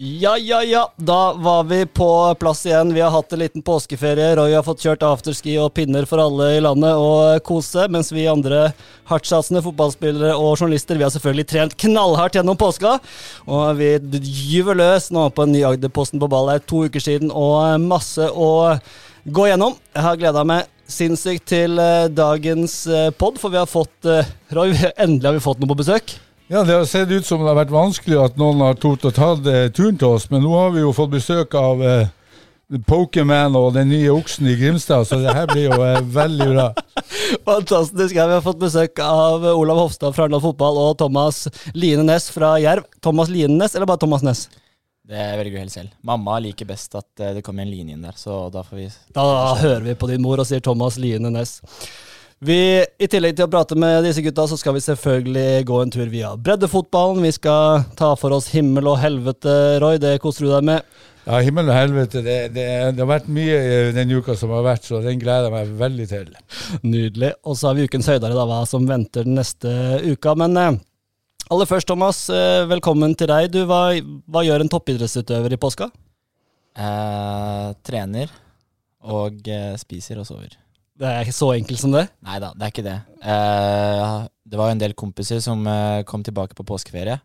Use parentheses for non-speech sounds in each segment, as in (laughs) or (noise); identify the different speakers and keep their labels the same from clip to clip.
Speaker 1: Ja, ja, ja. Da var vi på plass igjen. Vi har hatt en liten påskeferie. Roy har fått kjørt afterski og pinner for alle i landet og kose, mens vi andre hardtsatsende fotballspillere og journalister vi har selvfølgelig trent knallhardt gjennom påska. Og vi gyver løs nå på en ny Agderposten på ball her to uker siden, og masse å gå gjennom. Jeg har gleda meg sinnssykt til eh, dagens eh, pod, for vi har fått eh, Roy, (laughs) endelig har vi fått noe på besøk.
Speaker 2: Ja, Det har sett ut som det har vært vanskelig at noen har tort å ta eh, turen til oss, men nå har vi jo fått besøk av eh, Pokéman og den nye oksen i Grimstad, så det her blir jo eh, veldig bra. (laughs)
Speaker 1: Fantastisk. Ja, vi har fått besøk av Olav Hofstad fra Arendal Fotball og Thomas Line Næss fra Jerv. Thomas Line Næss, eller bare Thomas Næss?
Speaker 3: Det velger du helt selv. Mamma liker best at eh, det kommer en linje inn der, så da får vi
Speaker 1: Da hører vi på din mor og sier Thomas Line Næss. Vi, I tillegg til å prate med disse gutta, så skal vi selvfølgelig gå en tur via breddefotballen. Vi skal ta for oss himmel og helvete, Roy. Det koser du deg med.
Speaker 2: Ja, himmel og helvete. Det, det, det har vært mye den uka som har vært, så den gleder jeg meg veldig til.
Speaker 1: Nydelig. Og så har vi ukens høydere, da, hva som venter den neste uka. Men eh, aller først, Thomas, eh, velkommen til deg. Du, hva, hva gjør en toppidrettsutøver i påska?
Speaker 3: eh, trener og eh, spiser og sover.
Speaker 1: Det er ikke så enkelt som det.
Speaker 3: Nei da, det er ikke det. Uh, det var jo en del kompiser som uh, kom tilbake på påskeferie.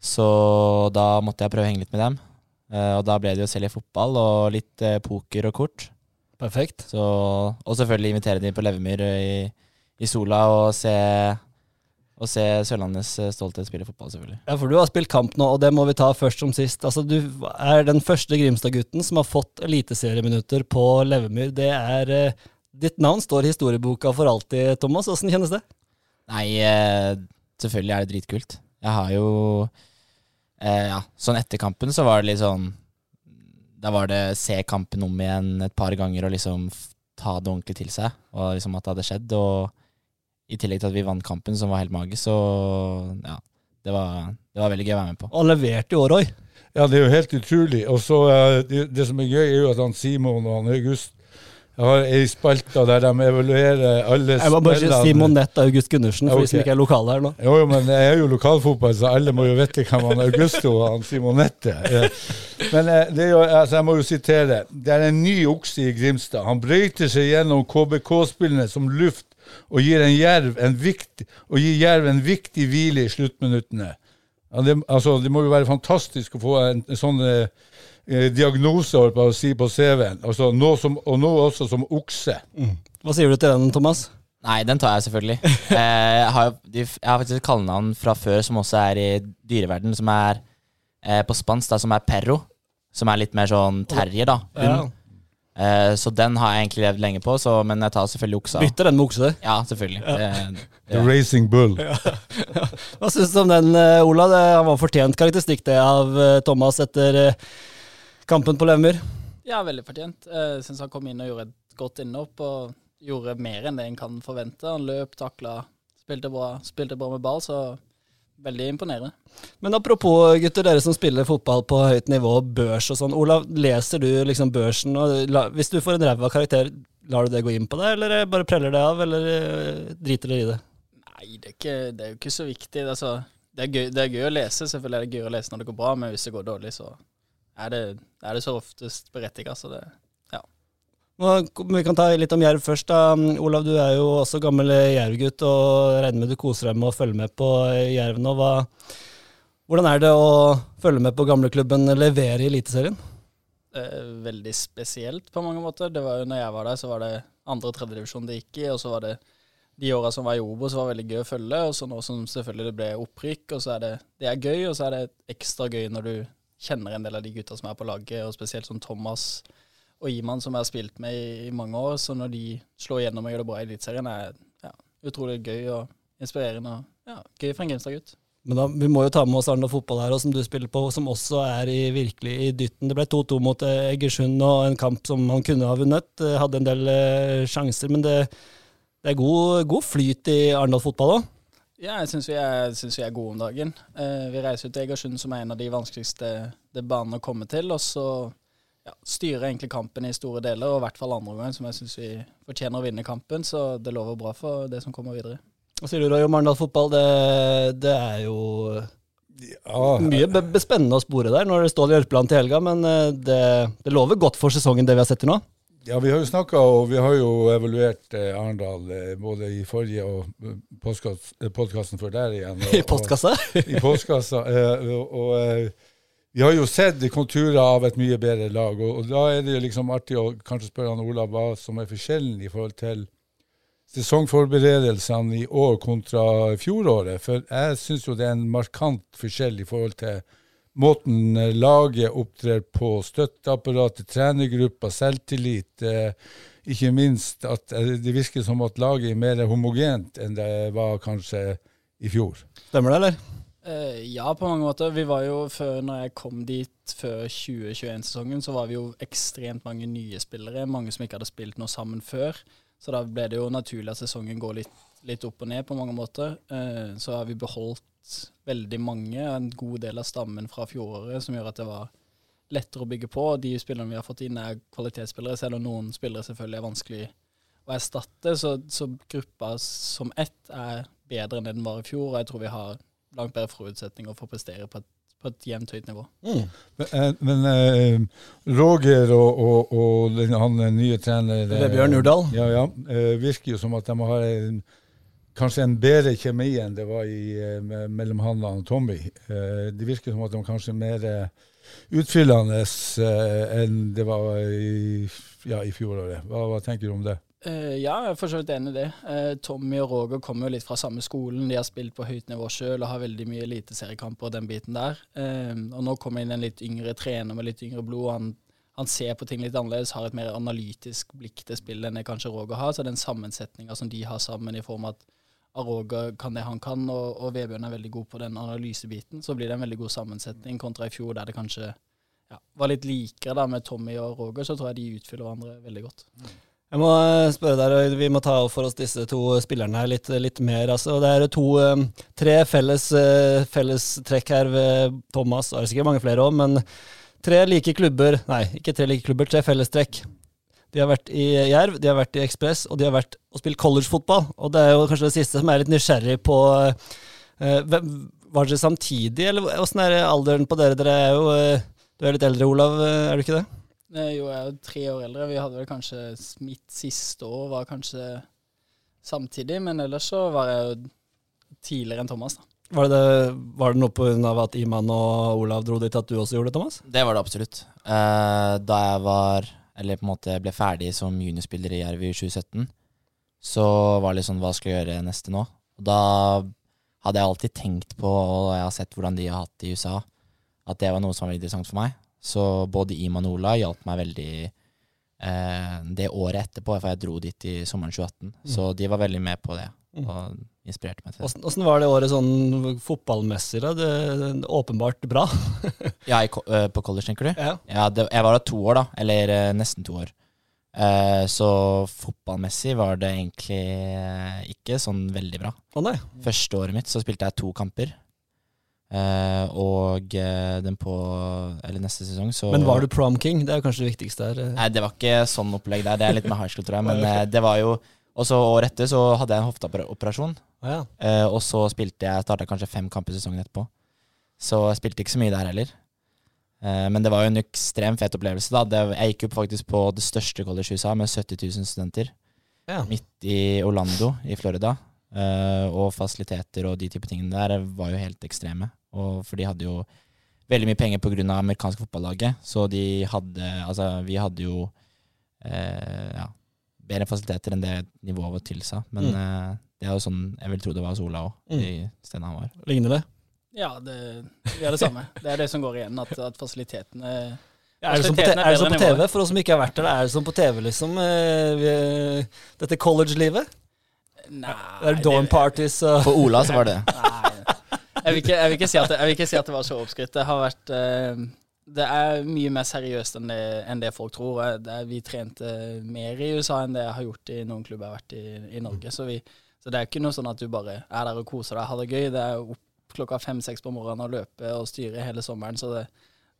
Speaker 3: Så da måtte jeg prøve å henge litt med dem. Uh, og da ble det jo selv i fotball og litt poker og kort.
Speaker 1: Perfekt.
Speaker 3: Så, og selvfølgelig invitere dem på Levemyr i, i sola og se, og se Sørlandets stolthet spille fotball, selvfølgelig.
Speaker 1: Ja, for du har spilt kamp nå, og det må vi ta først som sist. Altså, Du er den første Grimstad-gutten som har fått eliteserieminutter på Levemyr. Det er Ditt navn står i historieboka for alltid, Thomas. Åssen kjennes det?
Speaker 3: Nei, eh, selvfølgelig er det dritkult. Jeg har jo eh, Ja, sånn etter kampen så var det litt sånn Da var det se kampen om igjen et par ganger og liksom ta det ordentlig til seg. Og liksom at det hadde skjedd. Og i tillegg til at vi vant kampen, som var helt magisk, så ja. Det var, det var veldig gøy å være med på.
Speaker 1: Og leverte i år, Roy.
Speaker 2: Ja, det er jo helt utrolig. Og så eh, det, det som er gøy, er jo at han Simon og han August har ei spalte der de evaluerer alle
Speaker 1: Jeg må bare si Monette August Gundersen, for de som ikke er lokale her nå.
Speaker 2: Jo, jo, men det er jo lokalfotball, så alle må jo vite hvem han Augusto og han Simonette er. Men eh, det jo, altså, jeg må jo sitere. Det er en ny okse i Grimstad. Han brøyter seg gjennom KBK-spillene som luft og gir, en jerv en viktig, og gir Jerv en viktig hvile i sluttminuttene. Ja, det, altså, det må jo være fantastisk å få en, en sånn eh, eh, diagnose holdt på å si, på CV-en. Altså, nå som, og nå også som okse.
Speaker 1: Hva sier du til den, Thomas?
Speaker 3: Nei, den tar jeg selvfølgelig. (laughs) eh, jeg, har, jo- de, jeg har faktisk et kallenavn fra før som også er i dyreverden, som er eh, på spansk, da, som er perro. Som er litt mer sånn terrier, da. Hund. Eh, så den har jeg egentlig levd lenge på, så, men jeg tar selvfølgelig oksa.
Speaker 1: Bytter den med okse.
Speaker 3: Ja, selvfølgelig. Det,
Speaker 2: The Racing Bull. (laughs)
Speaker 1: Hva syns du om den, eh, Ola? Det han var fortjent karakteristikk det av eh, Thomas etter eh, kampen på Levemyr?
Speaker 4: Ja, veldig fortjent. Jeg syns han kom inn og gjorde et godt innhopp, og gjorde mer enn det en kan forvente. Han løp, takla, spilte bra, spilte bra med ball, så veldig imponerende.
Speaker 1: Men apropos gutter, dere som spiller fotball på høyt nivå, børs og sånn. Olav, leser du liksom børsen? Og la, hvis du får en ræva karakter, lar du det gå inn på deg, eller bare preller det av, eller eh, driter dere i det?
Speaker 4: Nei, det er, ikke, det er jo ikke så viktig. Er, det, er gøy, det er gøy å lese, selvfølgelig er det gøy å lese når det går bra, men hvis det går dårlig, så er det, er det så oftest berettiget. Så det,
Speaker 1: Nå, vi kan ta litt om Jerv først. da. Olav, du er jo også gammel Jerv-gutt, og regner med du koser deg med å følge med på Jerv nå. Hva, hvordan er det å følge med på gamleklubben levere i Eliteserien?
Speaker 4: er veldig spesielt på mange måter. Det var jo når jeg var der, så var det andre- og tredjedivisjon det gikk i, og så var det de åra som var i Obos, var veldig gøy å følge, og så nå som selvfølgelig det ble opprykk, og så er det, det er gøy, og så er det ekstra gøy når du kjenner en del av de gutta som er på laget, og spesielt som Thomas og Iman, som jeg har spilt med i, i mange år, så når de slår igjennom og gjør det bra i Eliteserien, er ja, utrolig gøy og inspirerende, og ja, gøy for en Grimstad-gutt.
Speaker 1: Men da, Vi må jo ta med oss Arendal fotball her, og som du spiller på, som også er i, virkelig i dytten. Det ble 2-2 mot eh, Egersund, og en kamp som han kunne ha vunnet. Eh, Hadde en del eh, sjanser, men det, Det er god, god flyt i Arendal fotball òg.
Speaker 4: Ja, jeg syns vi, er- synes vi er gode om dagen. Eh, vi reiser ut til Egersund, som er en av de vanskeligste det banene å komme til. Og så ja, styrer egentlig kampen i store deler, og i hvert fall andre omgang, som jeg syns vi fortjener å vinne kampen. Så det lover bra for det som kommer videre.
Speaker 1: Hva sier du, Roy, om Arendal fotball? Det, det er jo
Speaker 2: Ja,
Speaker 1: mye be be spennende å spore der når det står i Ørpeland til helga, men eh, det, det lover godt for sesongen, det vi har sett til nå.
Speaker 2: Ja, vi har jo snakka og vi har jo evaluert eh, Arendal eh, både i forrige og podkasten før der igjen. Og, (laughs)
Speaker 1: I postkassa.
Speaker 2: Og, I postkassa. Eh, og, og eh, vi har jo sett konturer av et mye bedre lag, og da er det jo liksom artig å kanskje spørre han Olav hva som er forskjellen i forhold til sesongforberedelsene i år kontra fjoråret. For jeg syns jo det er en markant forskjell i forhold til måten eh, laget opptrer på. Støtteapparatet, trenergruppa, selvtillit. Eh, ikke minst at eh, det virker som at laget er mer homogent enn det var kanskje i fjor.
Speaker 1: Stemmer det, eller?
Speaker 4: Eh, ja, på mange måter. Vi var jo før, når jeg kom dit før 2021-sesongen, så var vi jo ekstremt mange nye spillere. Mange som ikke hadde spilt noe sammen før. Så da ble det jo naturlig at sesongen går litt, litt opp og ned på mange måter. Eh, så har vi beholdt veldig mange, en god del av stammen fra fjoråret, som gjør at det var lettere å bygge på. De spillerne vi har fått inn, er kvalitetsspillere, selv om noen spillere selvfølgelig er vanskelig å erstatte. Så, så gruppa som ett er bedre enn det den var i fjor, og jeg tror vi har langt bedre forutsetninger for å prestere på et, på et jevnt høyt nivå.
Speaker 1: Mm.
Speaker 2: Men, eh, men eh, Roger og, og, og den, han eh, nye trener Bjørn
Speaker 1: Vebjørn Urdal.
Speaker 2: Ja, ja, eh, virker jo som at de har en, kanskje en bedre kjemi enn det var i, eh, mellom han og Tommy. Eh, det virker som at de kanskje er mer eh, utfyllende enn det var i, ja, i fjoråret. Hva, hva tenker du om det?
Speaker 4: Ja, jeg er for så vidt enig i det. Tommy og Roger kommer jo litt fra samme skolen. De har spilt på høyt nivå sjøl og har veldig mye eliteseriekamper og den biten der. Og nå kommer inn en litt yngre trener med litt yngre blod. Han, han ser på ting litt annerledes, har et mer analytisk blikk til spillet enn det kanskje Roger har. Så den sammensetninga som de har sammen i form av at Roger kan det han kan, og, og Vebjørn er veldig god på den analysebiten, så blir det en veldig god sammensetning kontra i fjor, der det kanskje ja, var litt likere da med Tommy og Roger. Så tror jeg de utfyller hverandre veldig godt.
Speaker 1: Jeg må eh, spørre deg, vi må ta for oss disse to spillerne her litt, litt mer. Altså, det er to, eh, tre felles, eh, felles trekk her ved Thomas, det er sikkert mange flere òg, men tre like klubber, nei, ikke tre like klubber, tre fellestrekk. De har vært i Jerv, de har vært i Ekspress, og de har vært og spilt collegefotball. Og det er jo kanskje det siste som er litt nysgjerrig på uh, hvem- Var dere samtidig, eller åssen er alderen på dere? Dere er jo uh, Du er litt eldre, Olav, er du ikke det?
Speaker 4: Jo, jeg er jo tre år eldre. Vi hadde vel kanskje Mitt siste år var kanskje samtidig, men ellers så var jeg jo tidligere enn Thomas, da.
Speaker 1: Var det, var det noe pga. at Iman og Olav dro dit at du også gjorde det, Thomas?
Speaker 3: Det var det absolutt. Uh, da jeg var, eller på en måte ble ferdig som juniorspiller i Jerv i 2017, så var det litt sånn hva skal jeg gjøre neste nå? Og da hadde jeg alltid tenkt på, og jeg har sett hvordan de har hatt det i USA, at det var noe som var interessant for meg. Så både Iman og Ola hjalp meg veldig eh, det året etterpå, for jeg dro dit i sommeren 2018. Så de var veldig med på det, og inspirerte meg til det.
Speaker 1: Åssen var det året sånn fotballmessig? da? Det, det, åpenbart bra. (laughs)
Speaker 3: Ja, i, eh, på college, tenker du?
Speaker 1: Ja.
Speaker 3: Ja, det, jeg var der to år, da. Eller eh, nesten to år. Eh, så fotballmessig var det egentlig eh, ikke sånn veldig bra.
Speaker 1: Å nei.
Speaker 3: Første året mitt så spilte jeg to kamper. Eh, og den på Eller neste sesong så
Speaker 1: Men var du prom king? Det er kanskje det viktigste her.
Speaker 3: Nei, det var ikke sånn opplegg der. Det er litt med high school, tror jeg. (laughs) Men eh, det var jo Og så året etter så hadde jeg en hofteoperasjon.
Speaker 1: Oh, ja.
Speaker 3: Eh, og så spilte jeg starta kanskje fem kamper sesongen etterpå. Så jeg spilte ikke så mye der heller. Eh, men det var jo en ekstremt fet opplevelse. da det, Jeg gikk jo faktisk på det største college i USA med 70 000 studenter.
Speaker 1: ja.
Speaker 3: Midt i Orlando i Florida. Eh, og fasiliteter og de type tingene der var jo helt ekstreme. Og for de hadde jo veldig mye penger pga. amerikanske fotballaget. Så de hadde Altså, vi hadde jo eh, ja, bedre fasiliteter enn det nivået tilsa. Men
Speaker 1: Mm.
Speaker 3: uh, det er jo sånn jeg vil tro det var hos Ola òg,
Speaker 1: Mm.
Speaker 3: i stedet han var.
Speaker 1: Ligner det?
Speaker 4: Ja, det, vi er det samme. Det er det som går igjen, at, at fasilitetene
Speaker 1: Er det, som på,
Speaker 4: er
Speaker 1: er det som på TV? For oss som ikke har vært der, er det som på TV, liksom? eh, vi, dette college-livet?
Speaker 4: Nei,
Speaker 1: Det er dorm parties og
Speaker 3: For Ola så var det det. (laughs)
Speaker 4: Nei. Jeg vil, ikke, jeg, vil ikke si at det, jeg vil ikke si at det var så oppskrytt. Det har vært eh, det er mye mer seriøst enn det, enn det folk tror. Det er, vi trente mer i USA enn det jeg har gjort i noen klubber jeg har vært i i Norge. Så, vi, så det er ikke noe sånn at du bare er der og koser deg, har det gøy. Det er opp klokka fem-seks på morgenen og løpe og styre hele sommeren. Så det,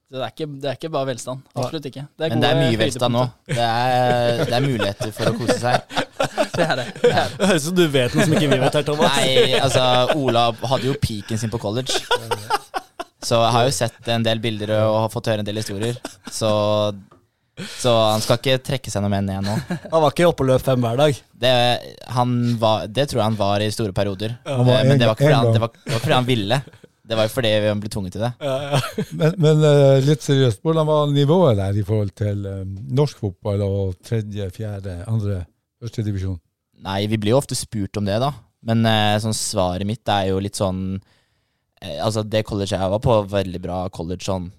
Speaker 4: det, er, ikke, det er ikke bare velstand. Absolutt ikke. Det er
Speaker 3: Men det er mye velstand nå. Det er, det er muligheter for å kose seg. (laughs)
Speaker 4: Det er det. det, er det.
Speaker 1: Det høres ut som du vet noe som ikke vi vet her, Thomas.
Speaker 3: Nei, altså Ola hadde jo peaken sin på college. Så jeg har jo sett en del bilder og har fått høre en del historier. Så, så han skal ikke trekke seg noe mer ned nå.
Speaker 1: Han var ikke oppe og løp fem hver dag.
Speaker 3: Det, han var, det tror jeg han var i store perioder. Ja, Men
Speaker 2: en-
Speaker 3: det var, ikke fordi han, det, var, det var fordi han ville. Det var jo fordi han ble tvunget til det.
Speaker 2: Men, men eh, litt seriøst, hvordan var nivået der i forhold til eh, norsk fotball og tredje, fjerde, andre, første divisjon?
Speaker 3: Nei, vi blir jo ofte spurt om det, da. Men eh, sånn svaret mitt er jo litt sånn Altså, det college jeg var på, veldig bra college. Sånn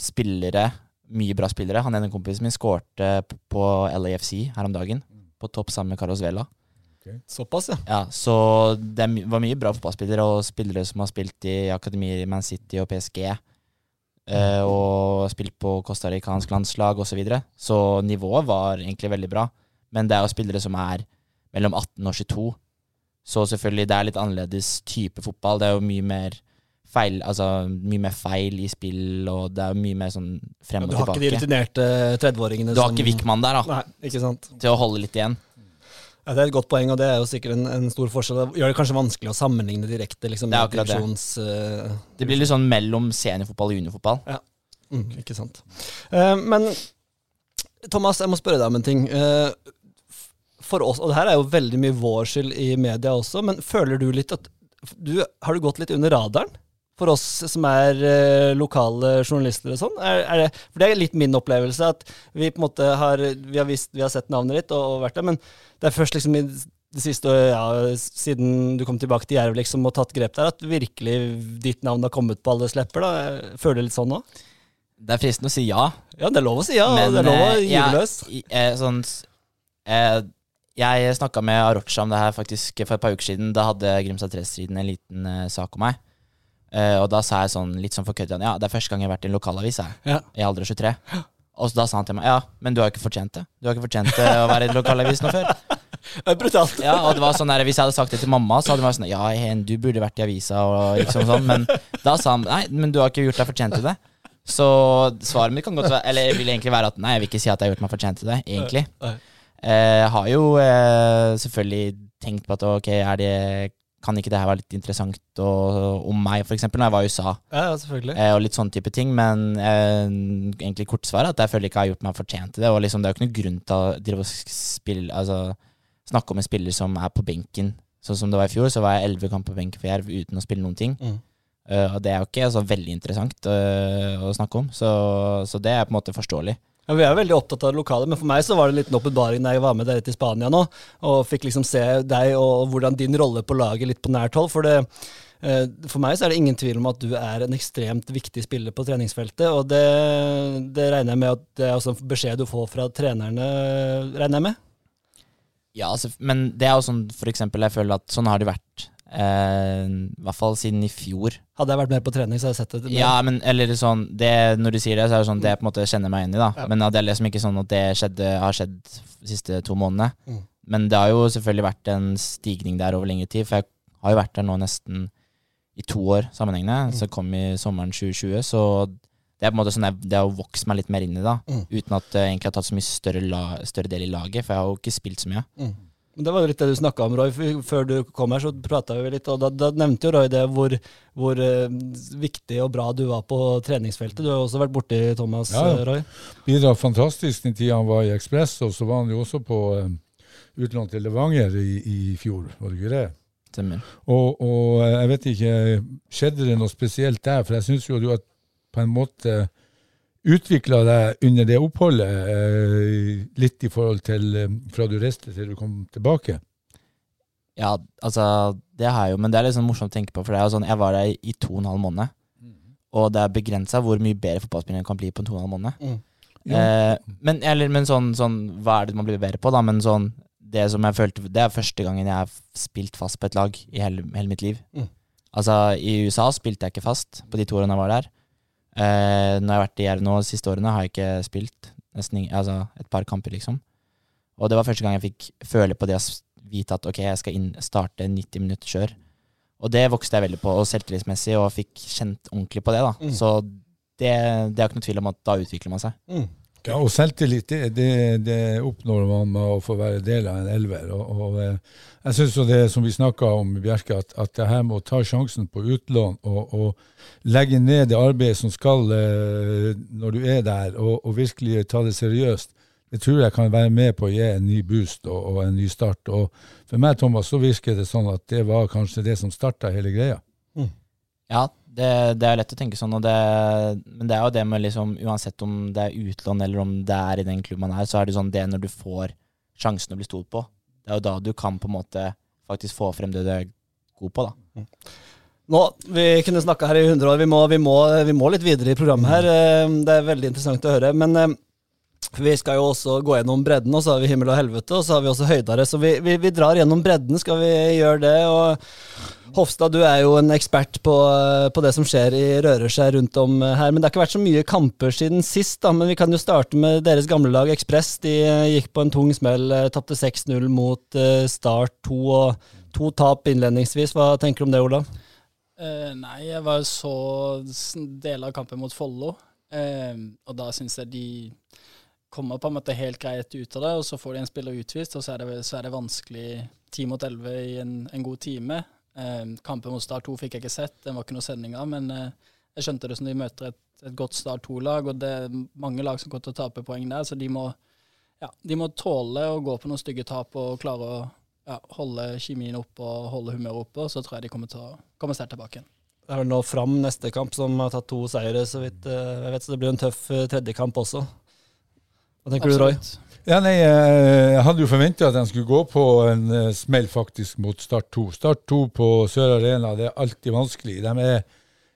Speaker 3: spillere, mye bra spillere. Han ene kompisen min skårte på LAFC her om dagen. På topp sammen med Carlos Vela.
Speaker 1: Såpass, ja.
Speaker 3: Ja, så det var mye bra fotballspillere, og spillere som har spilt i akademier i Man City og PSG. eh, og spilt på costaricansk landslag osv. Så, videre. så nivået var egentlig veldig bra. Men det er jo spillere som er mellom 18 og 22. Så selvfølgelig, det er litt annerledes type fotball. Det er jo mye mer feil, altså mye mer feil i spill, og det er mye mer sånn frem og tilbake.
Speaker 1: Du har ikke de rutinerte 30-åringene
Speaker 3: Du har ikke Wickman der, da,
Speaker 1: Nei, ikke sant.
Speaker 3: til å holde litt igjen.
Speaker 1: Ja, det er et godt poeng, og det er jo sikkert en, en stor forskjell. Det gjør det kanskje vanskelig å sammenligne direkte. Liksom,
Speaker 3: Det er akkurat det.
Speaker 1: eh,
Speaker 3: Det blir litt sånn mellom seniorfotball og juniorfotball.
Speaker 1: Mm, ikke sant. Uh, men Thomas, jeg må spørre deg om en ting. Uh, for oss, og det her er jo veldig mye vår skyld i media også, men føler du litt at du, Har du gått litt under radaren? For oss som er eh, lokale journalister og sånn? Det, for det er litt min opplevelse, at vi på en måte har Vi har, vist, vi har sett navnet ditt og, og vært der, men det er først liksom i det siste, ja, siden du kom tilbake til Jerv liksom, og tatt grep der, at virkelig ditt navn har kommet på alles lepper? da? Føler du litt sånn nå?
Speaker 3: Det er fristende å si ja,
Speaker 1: Ja, det er lov å si ja,
Speaker 3: Men,
Speaker 1: det er lov å
Speaker 3: eh,
Speaker 1: gyve løs.
Speaker 3: eh, sånn, eh, jeg snakka med Arocha om det her faktisk for et par uker siden. Da hadde Grimstad 3-striden en liten sak om meg. Eh, og da sa jeg sånn litt sånn for kødd Ja, det er første gang jeg har vært i en lokalavis jeg,
Speaker 1: Ja.
Speaker 3: i alder av 23. Og så da sa han til meg ja, men du har ikke fortjent det. Du har ikke fortjent det å være i lokalavis nå før. (laughs)
Speaker 1: Det er brutalt.
Speaker 3: Ja, og det var sånn der, Hvis jeg hadde sagt det til mamma, så hadde hun vært sånn Ja, Hen, du burde vært i avisa, og liksom sånn. Men da sa han nei, men du har ikke gjort deg fortjent til det. Så svaret mitt kan godt være Eller vil egentlig være at nei, jeg vil ikke si at jeg har gjort meg fortjent til det, egentlig.
Speaker 1: Jeg
Speaker 3: Eh, har jo eh, selvfølgelig tenkt på at ok, er det kan ikke det her være litt interessant og, om meg, f.eks., når jeg var i USA?
Speaker 1: Ja, ja, selvfølgelig.
Speaker 3: Eh, og litt sånne type ting. Men eh, egentlig kortsvaret er at jeg føler ikke jeg har gjort meg fortjent til det. Og liksom, det er jo ikke noen grunn til å spille, altså, snakke om en spiller som er på benken. Sånn som det var i fjor, så var jeg elleve kamper på benken for Jerv uten å spille noen ting.
Speaker 1: Mm.
Speaker 3: Uh, og det er jo ikke så veldig interessant uh, å snakke om, så, så det er på en måte forståelig.
Speaker 1: Ja, vi er veldig opptatt av det lokale, men for meg så var det en liten åpenbaring da jeg var med dere til Spania nå, og fikk liksom se deg og hvordan din rolle på laget litt på nært hold. For, det, eh, for meg så er det ingen tvil om at du er en ekstremt viktig spiller på treningsfeltet, og det, det regner jeg med at det er også en beskjed du får fra trenerne, regner jeg med?
Speaker 3: Ja, altså, men det er jo sånn, for eksempel, jeg føler at sånn har det vært. Eh, I hvert fall siden i fjor.
Speaker 1: Hadde jeg vært mer på trening, så hadde jeg sett det.
Speaker 3: Ja, men eller sånn det, Når du sier det, så er det sånn det på en måte kjenner meg inn i. da
Speaker 1: Ja.
Speaker 3: Men det er liksom ikke sånn at det skjedde, har skjedd de siste to månedene.
Speaker 1: Mm.
Speaker 3: Men det har jo selvfølgelig vært en stigning der over lengre tid. For jeg har jo vært der nå nesten i to år sammenhengende. Så jeg kom i sommeren 2020. Så det er på en måte sånn jeg, det har vokst meg litt mer inn i da
Speaker 1: Mm.
Speaker 3: Uten at jeg egentlig har tatt så mye større, la, større del i laget. For jeg har jo ikke spilt så mye.
Speaker 1: Men Det var litt det du snakka om, Roy. Før du kom her, så prata vi litt, og da, da nevnte jo Roy det hvor, hvor eh, viktig og bra du var på treningsfeltet. Du har også vært borti Thomas,
Speaker 2: Ja, ja.
Speaker 1: eh, Roy.
Speaker 2: Bidra fantastisk den tida han var i Ekspress, og så var han jo også på um, utlån til Levanger i, i fjor, var det ikke det?
Speaker 3: Stemmer.
Speaker 2: Og, og eh, jeg vet ikke, skjedde det noe spesielt der? For jeg syns jo du har på en måte utvikla deg under det oppholdet, eh, litt i forhold til eh, fra du reiste til du kom tilbake.
Speaker 3: Ja, altså, det har jeg jo, men det er litt sånn morsomt å tenke på, for det er jo sånn, jeg var der i to og en halv måned, og det er begrensa hvor mye bedre fotballspilleren kan bli på en to og en halv måned. Eh, men, eller, men sånn, sånn, hva er det man blir bedre på, da? Men sånn, det som jeg følte Det er første gangen jeg har spilt fast på et lag i hele, hele mitt liv.
Speaker 1: Mm.
Speaker 3: Altså, i USA spilte jeg ikke fast på de to årene jeg var der. Eh, når jeg har vært i Jerv nå de siste årene, har jeg ikke spilt nesten ingen, altså et par kamper, liksom. Og det var første gang jeg fikk føle på det å vite at ok, jeg skal inn, starte 90 minutter kjør. Og det vokste jeg veldig på, og selvtillitsmessig, og fikk kjent ordentlig på det. da.
Speaker 1: Mm.
Speaker 3: Så det, det er ikke noe tvil om at da utvikler man seg.
Speaker 2: Ja, og selvtillit, det, det, det oppnår man med å få være del av en elver. Og, og eh, jeg syns jo det som vi snakka om, Bjerke, at, at det her med å ta sjansen på utlån og, og legge ned det arbeidet som skal eh, når du er der, og, og virkelig ta det seriøst, det tror jeg kan være med på å gi en ny boost og, og en ny start. Og for meg, Thomas, så virker det sånn at det var kanskje det som starta hele greia.
Speaker 3: Ja, det, det er lett å tenke sånn, det, men det er jo det med liksom Uansett om det er utlån eller om det er i den klubben man er, så er det sånn det når du får sjansen å bli stolt på. Det er jo da du kan på en måte faktisk få frem det du er god på, da.
Speaker 1: Nå, Vi kunne snakka her i 100 år, vi må, vi, må, vi må litt videre i programmet her. Eh, Det er veldig interessant å høre. Men eh, vi skal jo også gå gjennom bredden, og så har vi himmel og helvete, og så har vi også høydere. Så vi, vi, vi drar gjennom bredden, skal vi gjøre det. og Hofstad, du er jo en ekspert på, på det som skjer i rører seg rundt om her. Men det har ikke vært så mye kamper siden sist, da. Men vi kan jo starte med deres gamle lag Ekspress. De eh, gikk på en tung smell, eh, tapte 6-0 mot eh, Start 2 og to tap innledningsvis. Hva tenker du om det, Olav?
Speaker 4: Uh, nei, jeg var så deler av kampen mot Follo, uh, og da syns jeg de kommer på en måte helt greit ut av det, og så får de en spiller utvist, og så er det, så er det vanskelig 10 mot 11 i en, en god time. Eh, kampen mot Start 2 fikk jeg ikke sett, den var ikke noe sending av, men eh, jeg skjønte det som de møter et, et godt Start 2-lag, og det er mange lag som kommer til å tape poeng der, så de må, ja, de må tåle å gå på noen stygge tap og klare å ja, holde kjemien oppe og holde humøret oppe, så tror jeg de kommer til å komme sterkt tilbake igjen.
Speaker 1: Det er vel nå Fram neste kamp, som har tatt to seire, så vidt eh, jeg vet. Så det blir en tøff tredjekamp også. Hva tenker du, Roy?
Speaker 2: Ja, nei, eh, Jeg hadde jo forventa at de skulle gå på en eh, smell faktisk mot Start 2. Start 2 på Sør Arena det er alltid vanskelig. De er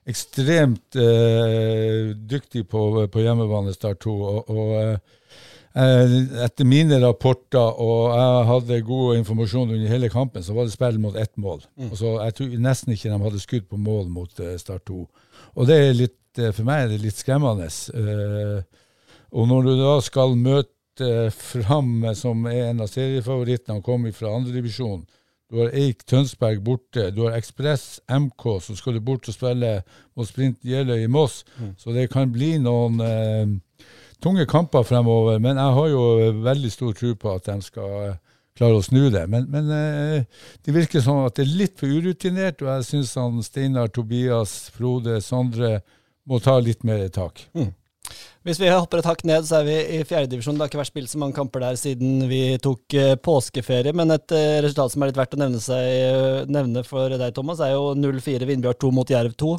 Speaker 2: ekstremt eh, dyktige på, på hjemmebane, Start 2. Og, og eh, eh, etter mine rapporter, og jeg hadde god informasjon under hele kampen, så var det spill mot ett mål. Og så Jeg tror nesten ikke de hadde skudd på mål mot eh, Start 2. Og det er litt, for meg er det litt skremmende. Eh, og når du da skal møte Fram, som er en av seriefavorittene, og kommer fra andredivisjon, du har Eik Tønsberg borte, du har Ekspress MK, så skal du bort og spille mot Sprint Jeløy i Moss. Så det kan bli noen eh, tunge kamper fremover. Men jeg har jo veldig stor tro på at de skal eh, klare å snu det. Men, men eh, det virker sånn at det er litt for urutinert, og jeg syns Steinar, Tobias, Frode, Sondre må ta litt mer tak.
Speaker 1: Hvis vi hopper et hakk ned, så er vi i fjerdedivisjon. Det har ikke vært spilt så mange kamper der siden vi tok eh, påskeferie, men et eh, resultat som er litt verdt å nevne, seg, eh, nevne for deg, Thomas, er jo 0-4 Vindbjart 2 mot Jerv 2.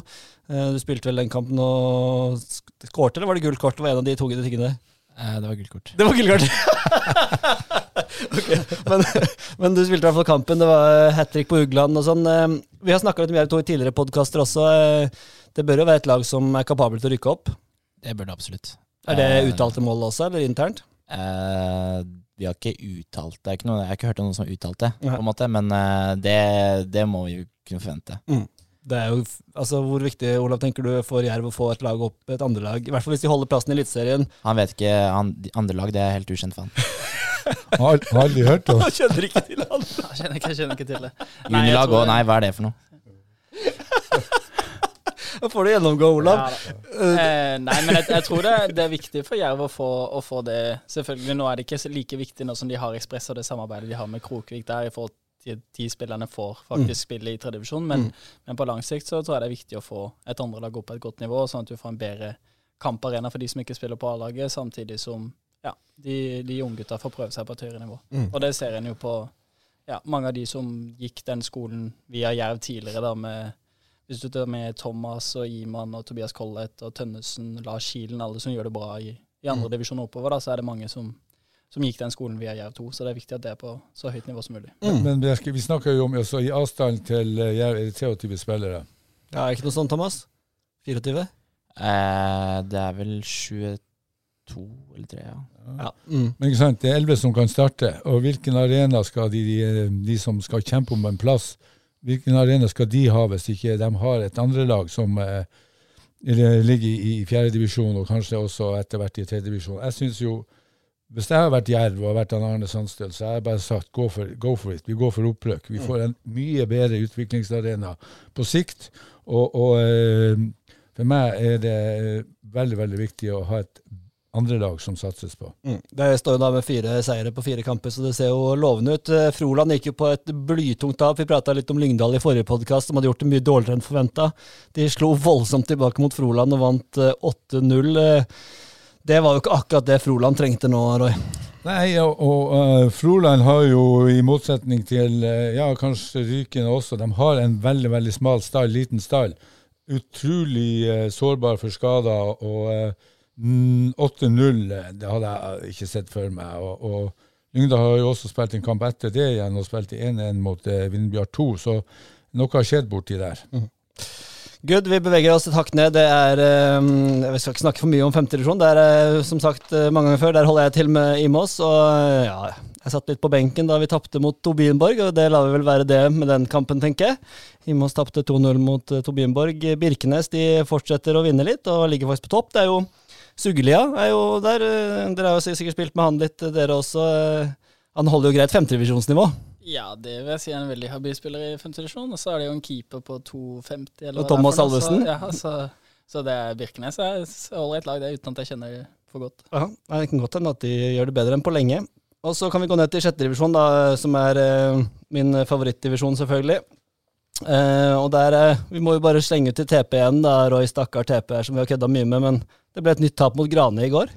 Speaker 1: Eh, Du spilte vel den kampen og sk- skårte, eller var det gult kort? Det var en av de tunge tingene.
Speaker 3: Det var gult kort.
Speaker 1: Det var gult kort! (laughs) Ok, men, men du spilte i hvert fall kampen. Det var hat trick på Ugland og sånn. Vi har snakka litt om Jerv 2 i tidligere podkaster også. Det bør jo være et lag som er kapabel til å rykke opp.
Speaker 3: Det bør det absolutt.
Speaker 1: Er det
Speaker 3: Eh,
Speaker 1: uttalte mål også, eller internt?
Speaker 3: Eh, vi har ikke uttalt det. er Ikke noe, jeg har ikke hørt om noen som har uttalt det,
Speaker 1: Nei.
Speaker 3: på en måte, men eh, det, det må vi jo kunne forvente.
Speaker 1: Det er jo, altså Hvor viktig Olav, tenker du for Jerv å få et lag opp, et andre lag? I hvert fall hvis de holder plassen i Eliteserien.
Speaker 3: Han vet ikke han, andre lag, det er helt ukjent for han.
Speaker 2: Har, har aldri hørt om. (laughs)
Speaker 1: Han kjenner ikke til han!
Speaker 4: Jeg kjenner ikke, jeg kjenner ikke til det.
Speaker 3: Juniorlag òg, nei, hva er det for noe? (laughs) (laughs)
Speaker 1: Da får du gjennomgå, Olav.
Speaker 4: Ja, eh, nei, men jeg, jeg tror det, det er viktig for Jerv å få, å få det Selvfølgelig, nå er det ikke like viktig nå som de har Ekspress og det samarbeidet de har med Krokvik der, i forhold til de spillerne får faktisk spille i tredjedivisjon. Men, men på lang sikt så tror jeg det er viktig å få et andre lag opp på et godt nivå, sånn at du får en bedre kamparena for de som ikke spiller på A-laget, samtidig som ja, de, de unggutta får prøve seg på et høyere nivå. Og det ser en jo på ja, mange av de som gikk den skolen via Jerv tidligere, da med hvis du tar med Thomas og Iman og Tobias Collett og Tønnesen, Lars Kilen, alle som gjør det bra i, i andre divisjon oppover, da, så er det mange som, som gikk den skolen via Jerv 2. Så det er viktig at det er på så høyt nivå som mulig.
Speaker 2: Men, men vi snakker jo om altså, i avstand til eh, Jerv er det 23 spillere.
Speaker 1: Ja, er det ikke noe sånt, Thomas? 24?
Speaker 3: Eh, det er vel 22 eller 3, ja.
Speaker 1: Ja. Mm.
Speaker 2: Men ikke sant, det er 11 som kan starte. Og hvilken arena skal de, de, de som skal kjempe om en plass, hvilken arena skal de ha hvis ikke de har et andre lag som eh, ligger i, i fjerdedivisjon, og kanskje også etter hvert i tredjedivisjon. Jeg synes jo hvis jeg har vært Jerv og vært Arne Sandstøl, så har jeg bare sagt go for, go for it. Vi går for opprykk. Vi får en mye bedre utviklingsarena på sikt. Og, og eh, for meg er det veldig, veldig viktig å ha et andre lag som satses på.
Speaker 1: Mm. Det står jo da med fire seire på fire kamper, så det ser jo lovende ut. Eh, Froland gikk jo på et blytungt tap. Vi prata litt om Lyngdal i forrige podkast, som hadde gjort det mye dårligere enn forventa. De slo voldsomt tilbake mot Froland og vant eh, 8-0. Eh, Det var jo ikke akkurat det Froland trengte nå, Roy.
Speaker 2: Nei, og, og uh, Froland har jo i motsetning til uh, ja, kanskje Ryken også, de har en veldig veldig smal stall, liten stall. Utrolig uh, sårbar for skader. og eh, 8-0, eh, det hadde jeg ikke sett for meg. og, og Lyngdal har jo også spilt en kamp etter det igjen, og spilt 1-1 mot eh, Vindbjart 2, så noe har skjedd borti der.
Speaker 1: Good, vi beveger oss et hakk ned. Det er eh, Vi skal ikke snakke for mye om femtedivisjon. Det er eh, som sagt eh, mange ganger før. Der holder jeg til med Imås. Og ja, jeg satt litt på benken da vi tapte mot Tobienborg, og det lar vi vel være det med den kampen, tenker jeg. Imos tapte 2-0 mot Tobienborg. Birkenes de fortsetter å vinne litt og ligger faktisk på topp. Det er jo Sugelia er jo der. eh, Dere har jo sikkert spilt med han litt, eh, dere også. Eh, Han holder jo greit femtedivisjonsnivå.
Speaker 4: Ja, det vil jeg si er en veldig habil spiller i femtedivisjon. Og så er det jo en keeper på 2,50 eller
Speaker 1: Og Thomas.
Speaker 4: Så, ja, så, så det er Birkenes er ålreit lag, det, uten at jeg kjenner det for godt.
Speaker 1: Ja, Det kan godt hende at de gjør det bedre enn på lenge. Og så kan vi gå ned til sjette divisjon, da, som er eh, min favorittdivisjon, selvfølgelig. Eh, og der uh, Vi må jo bare slenge ut til TP igjen, da, Roy stakkar TP som vi har kødda mye med. Men det ble et nytt tap mot Grane i går.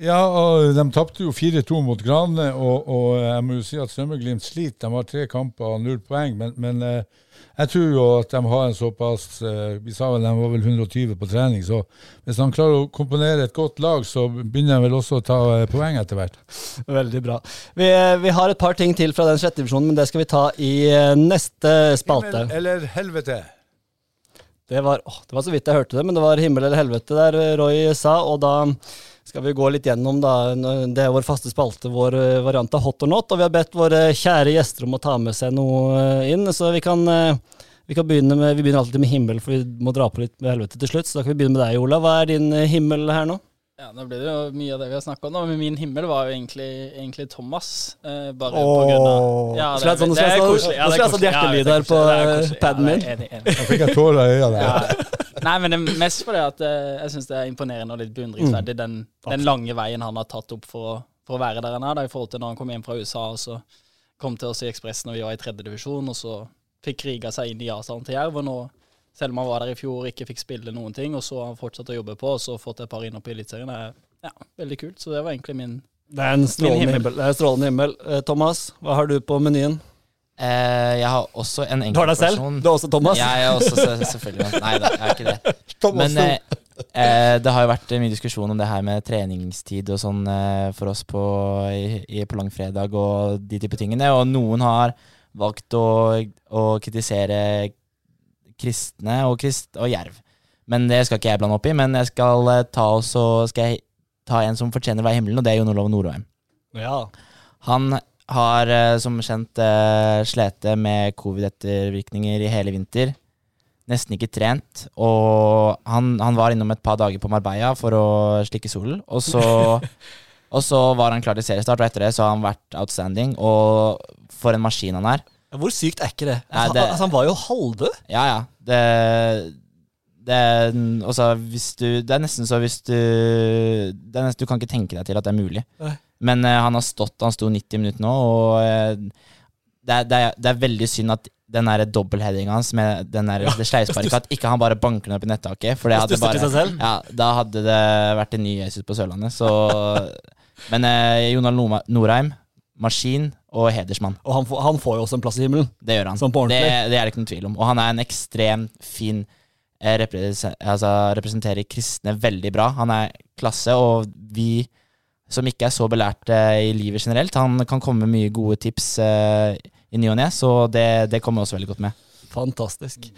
Speaker 2: Ja, og de tapte jo 4-2 mot Grane, og, og jeg må jo si at Strømmeglimt sliter. De har tre kamper og null poeng, men, men eh, jeg tror jo at de har en såpass eh, Vi sa vel de var vel 120 på trening, så hvis han klarer å komponere et godt lag, så begynner de vel også å ta eh, poeng etter hvert.
Speaker 1: Veldig bra. Vi, eh, vi har et par ting til fra den sjette divisjonen, men det skal vi ta i eh, neste spalte.
Speaker 2: Himmel eller helvete?
Speaker 1: Det var, åh, det var så vidt jeg hørte det, men det var himmel eller helvete der eh, Roy sa, og da skal vi gå litt gjennom da, det er vår faste spalte, vår eh, variant av hot or not, og vi har bedt våre kjære gjester om å ta med seg noe eh, inn, så vi kan, eh, vi kan begynne med, vi begynner alltid med himmel, for vi må dra på litt med helvete til slutt, så da kan vi begynne med deg, Ola. Hva er din himmel her nå?
Speaker 4: Ja, Nå blir det jo mye av det vi har snakka om nå, men min himmel var jo egentlig, egentlig Thomas. Eh, bare
Speaker 1: Åh.
Speaker 4: på grunn av Ja,
Speaker 1: skulle jeg sånn- nå skulle jeg sånn hjertelyd her på, eh, padden min.
Speaker 2: Da fikk jeg tårer i øynene.
Speaker 4: Nei, men det er mest fordi at eh, jeg syns det er imponerende og litt beundringsverdig den, den lange veien han har tatt opp for å, for å være der han er, da, i forhold til når han kom hjem fra USA og så kom til oss i Ekspressen og vi var i tredje divisjon, og så fikk kriga seg inn i Asalen til Jerv, og nå, selv om han var der i fjor og ikke fikk spille noen ting, og så har han fortsatt å jobbe på, og så fått et par inn opp i Eliteserien, er ja, veldig kult. Så det var egentlig min
Speaker 1: Det er en strålende
Speaker 4: himmel.
Speaker 1: himmel. Det er en strålende himmel. Eh, Thomas, hva har du på menyen?
Speaker 3: Eh, jeg har også en
Speaker 1: Du har deg selv?
Speaker 3: enkeltperson.
Speaker 1: Du er også Thomas?
Speaker 3: Jeg er også selvfølgelig Nei da, jeg er ikke det. (laughs) Men eh, eh, det har jo vært mye diskusjon om det her med treningstid og sånn eh, for oss på, i, i, på langfredag og de type tingene. Og noen har valgt å, å kritisere kristne og, krist, og jerv. Men det skal ikke jeg blande opp i. Men jeg skal ta, også, skal jeg ta en som fortjener å være i himmelen, og det er Jon Olav Nordheim.
Speaker 1: Ja.
Speaker 3: Han har eh, som kjent uh, slitt med covid-ettervirkninger i hele vinter. Nesten ikke trent. Og han, han var innom et par dager på Marbella for å slikke solen. Og så, (laughs) og så var han klar til seriestart, og etter det så har han vært outstanding. Og for en maskin han er.
Speaker 1: Hvor sykt er ikke det? Altså,
Speaker 3: det-
Speaker 1: altså, han var jo halvdød.
Speaker 3: Ja, ja. Det, det, altså, hvis du, det er nesten så hvis du det er nesten, Du kan ikke tenke deg til at det er mulig.
Speaker 1: Nei.
Speaker 3: Men eh, han har stått Han sto 90 minutter nå, og eh, det, er, det, er, det er veldig synd at den dobbeltheadinga hans med den der, det sleivsparket, at ikke han bare banker den opp i nettaket. For det hadde bare ja, Da hadde det vært en ny Jesus på Sørlandet. Så (laughs) Men eh, Jonal Noma- Norheim, maskin og hedersmann.
Speaker 1: Og han, får- han får jo også en plass i himmelen.
Speaker 3: Det gjør han. Det, det er det ikke noen tvil om. Og han er en ekstremt fin eh, represen- altså, Representerer kristne veldig bra. Han er klasse, og vi som ikke er så belært i livet generelt, han kan komme med mye gode tips eh, i ny og ne, så det, det kommer også veldig godt med.
Speaker 1: Fantastisk.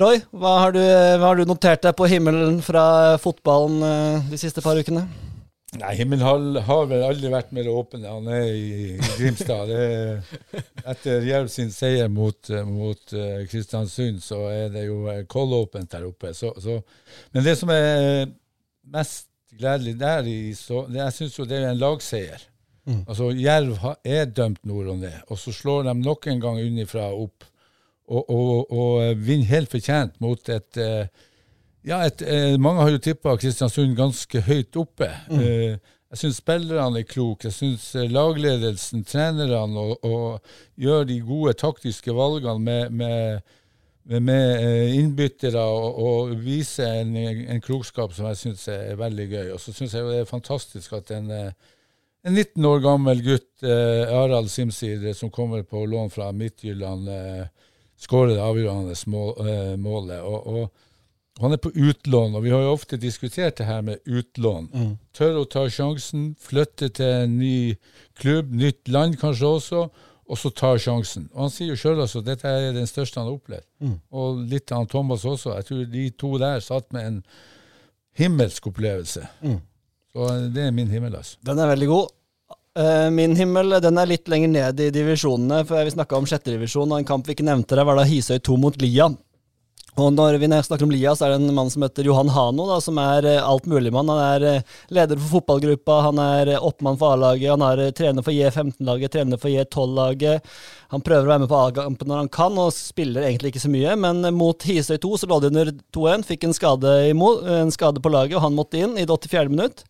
Speaker 1: Roy, hva har, du, hva har du notert deg på himmelen fra fotballen eh, de siste par ukene?
Speaker 2: Nei, himmelen har vel aldri vært mer åpen enn han er i, i Grimstad. Det, etter Jerv sin seier mot, eh, mot eh, Kristiansund, så er det jo eh, kollåpent der oppe. Så, så, men det som er mest gledelig der, i, så, jeg syns jo det er en lagseier. Altså, Jerv er dømt nord og ned, og så slår de nok en gang unnifra opp og, og, og vinner helt fortjent mot et eh, ja, et, eh, mange har jo tippa Kristiansund ganske høyt oppe. Mm. jeg syns spillerne er kloke. Jeg syns eh, lagledelsen, trenerne, og, og gjør de gode taktiske valgene med, med, med, eh, innbyttere og, og vise en, en klokskap som jeg syns er veldig gøy. Og så syns jeg det er fantastisk at en, eh, en 19 år gammel gutt, eh, Harald Simsir, eh, som kommer på lån fra Midtjylland, eh, skårer det avgjørende mål, eh, målet. og, og han er på utlån, og vi har jo ofte diskutert det her med utlån. Tør å ta sjansen, flytte til en ny klubb, nytt land kanskje også, og så tar sjansen. Og Han sier jo sjøl altså dette er den største han har opplevd. Og litt av Thomas også. Jeg tror de to der satt med en himmelsk opplevelse. Så det er min himmel, altså.
Speaker 1: Den er veldig god. Eh, Min himmel den er litt lenger ned i divisjonene. for Vi snakka om sjette divisjon, og en kamp vi ikke nevnte der, var da Hisøy 2 mot Lia. Og når vi snakker om Lia, så er det en mann som heter Johan Hano, da, som er eh, altmuligmann. Han er eh, leder for fotballgruppa, han er eh, oppmann for A-laget, han er trener for J15-laget, trener for J12-laget. Han prøver å være med på A-kampen når han kan, og spiller egentlig ikke så mye. Men mot Hisøy 2 så lå de under 2-1, fikk en skade, imot, en skade på laget, og han måtte inn i det 84. minutt.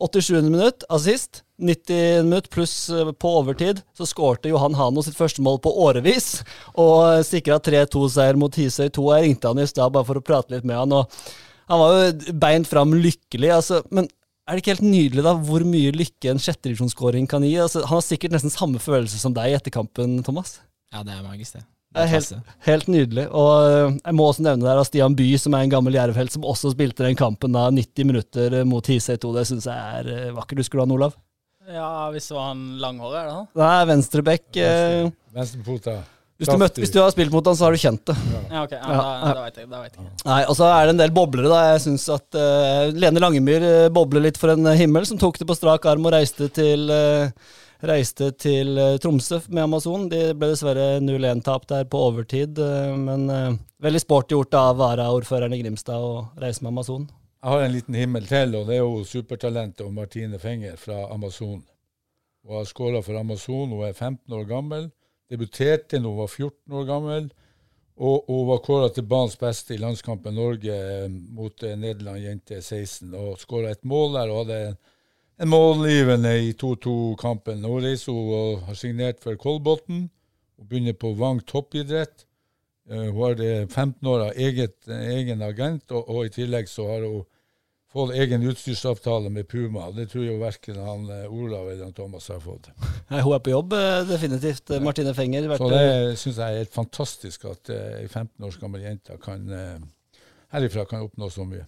Speaker 1: 87. minutt, assist. 90 minutt pluss eh, på overtid, så skårte Johan Hano sitt første mål på årevis. Og sikra 3-2-seier mot Hisøy 2. Jeg ringte han i stad bare for å prate litt med han. og Han var jo beint fram lykkelig. altså, Men er det ikke helt nydelig da, hvor mye lykke en sjettedivisjonsskåring kan gi? altså, Han har sikkert nesten samme følelse som deg etter kampen, Thomas.
Speaker 3: Ja, det er magisk, det.
Speaker 1: Det er helt, helt nydelig. Og øh, jeg må også nevne der at Stian By, som er en gammel jervhelt, som også spilte den kampen da 90 minutter øh, mot Hisøy 2. Det syns jeg er øh, vakkert. Husker du han, Olav?
Speaker 4: Ja, hvis det var han langhåret, er det han?
Speaker 1: Nei, venstrebekk. Venstre.
Speaker 2: Venstrefota.
Speaker 1: hvis, du møtte, hvis du har spilt mot han, så har du kjent det.
Speaker 4: Ja, ok. Ja,
Speaker 1: Ja,
Speaker 4: da, da vet jeg. Da vet jeg.
Speaker 1: Nei, Og så er det en del boblere, da. Jeg synes at uh, Lene Langemyr bobler litt for en himmel, som tok det på strak arm og reiste til øh, Reiste til øh, Tromsø med Amazon. De ble dessverre 0-1-tap der på overtid, øh, men øh, veldig sporty gjort av varaordføreren i Grimstad å reise med Amazon.
Speaker 2: Jeg har en liten himmel til, og det er jo supertalentet og Martine Fenger fra Amazon. Hun har skåra for Amazon, hun er 15 år gammel. Debuterte da hun var 14 år gammel. Og hun var kåra til banens beste i landskampen Norge eh, mot eh, Nederland jente 16. Og skåra et mål der og hadde en, en målgivende i 2-2-kampen. Nå reiser hun og har signert for Kolbotn. Hun begynner på Vang toppidrett. Eh, hun har eh, 15 år av eget, egen agent, og, og i tillegg så har hun fått egen utstyrsavtale med Puma. Det tror jeg verken han eh, Olav eller han Thomas har fått. (laughs)
Speaker 1: Nei, hun er på jobb, definitivt. Ja. Martine Fenger.
Speaker 2: Så det syns jeg er helt fantastisk at ei 15 års gammel jente kan eh, herifra kan oppnå så mye.